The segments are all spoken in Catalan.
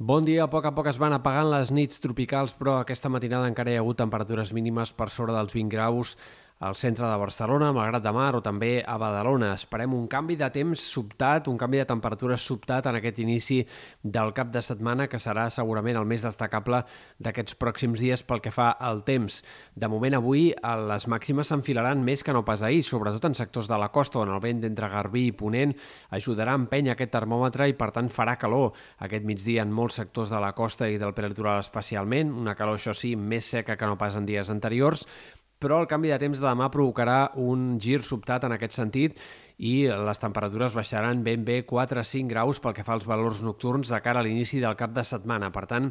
Bon dia, a poc a poc es van apagant les nits tropicals, però aquesta matinada encara hi ha hagut temperatures mínimes per sobre dels 20 graus al centre de Barcelona, Malgrat de Mar o també a Badalona. Esperem un canvi de temps sobtat, un canvi de temperatura sobtat en aquest inici del cap de setmana, que serà segurament el més destacable d'aquests pròxims dies pel que fa al temps. De moment avui les màximes s'enfilaran més que no pas ahir, sobretot en sectors de la costa, on el vent d'entre Garbí i Ponent ajudarà a empènyer aquest termòmetre i, per tant, farà calor aquest migdia en molts sectors de la costa i del prelitoral especialment. Una calor, això sí, més seca que no pas en dies anteriors, però el canvi de temps de demà provocarà un gir sobtat en aquest sentit i les temperatures baixaran ben bé 4 a 5 graus pel que fa als valors nocturns de cara a l'inici del cap de setmana. Per tant,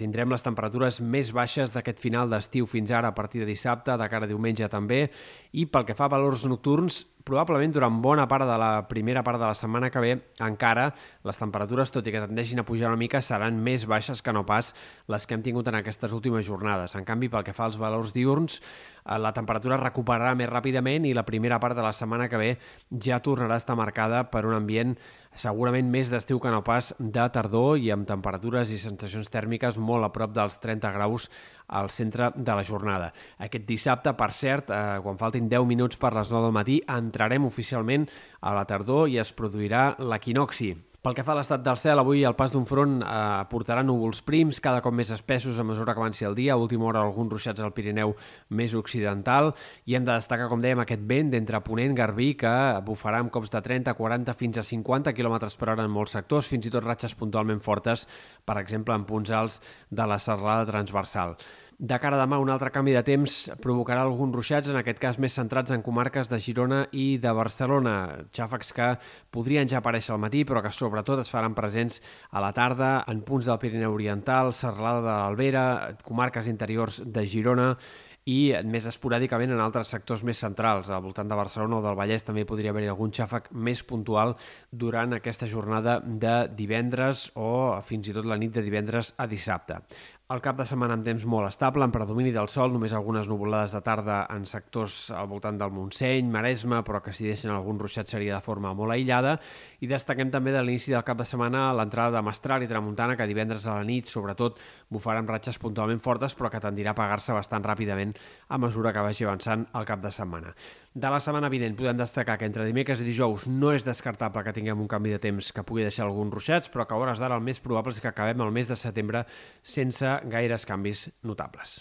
tindrem les temperatures més baixes d'aquest final d'estiu fins ara a partir de dissabte, de cara a diumenge també, i pel que fa a valors nocturns, probablement durant bona part de la primera part de la setmana que ve encara les temperatures, tot i que tendeixin a pujar una mica, seran més baixes que no pas les que hem tingut en aquestes últimes jornades. En canvi, pel que fa als valors diurns, eh, la temperatura recuperarà més ràpidament i la primera part de la setmana que ve ja tornarà a estar marcada per un ambient segurament més d'estiu que no pas de tardor i amb temperatures i sensacions tèrmiques molt a prop dels 30 graus al centre de la jornada. Aquest dissabte, per cert, eh, quan faltin 10 minuts per les 9 del matí, entrarem oficialment a la tardor i es produirà l'equinoxi. Pel que fa a l'estat del cel, avui el pas d'un front eh, portarà núvols prims, cada cop més espessos a mesura que avanci el dia, a última hora alguns ruixats al Pirineu més occidental, i hem de destacar, com dèiem, aquest vent d'entre Ponent, Garbí, que bufarà amb cops de 30, 40 fins a 50 km per hora en molts sectors, fins i tot ratxes puntualment fortes, per exemple, en punts alts de la serralada transversal. De cara a demà, un altre canvi de temps provocarà alguns ruixats, en aquest cas més centrats en comarques de Girona i de Barcelona. Xàfecs que podrien ja aparèixer al matí, però que sobretot es faran presents a la tarda en punts del Pirineu Oriental, Serralada de l'Albera, comarques interiors de Girona i més esporàdicament en altres sectors més centrals. Al voltant de Barcelona o del Vallès també podria haver-hi algun xàfec més puntual durant aquesta jornada de divendres o fins i tot la nit de divendres a dissabte. El cap de setmana amb temps molt estable, amb predomini del sol, només algunes nuvolades de tarda en sectors al voltant del Montseny, Maresme, però que si deixen algun ruixat seria de forma molt aïllada. I destaquem també de l'inici del cap de setmana l'entrada de Mestral i Tramuntana, que divendres a la nit, sobretot, bufaran ratxes puntualment fortes, però que tendirà a pagar-se bastant ràpidament a mesura que vagi avançant el cap de setmana. De la setmana vinent podem destacar que entre dimecres i dijous no és descartable que tinguem un canvi de temps que pugui deixar alguns ruixats, però que a hores d'ara el més probable és que acabem el mes de setembre sense gaires canvis notables.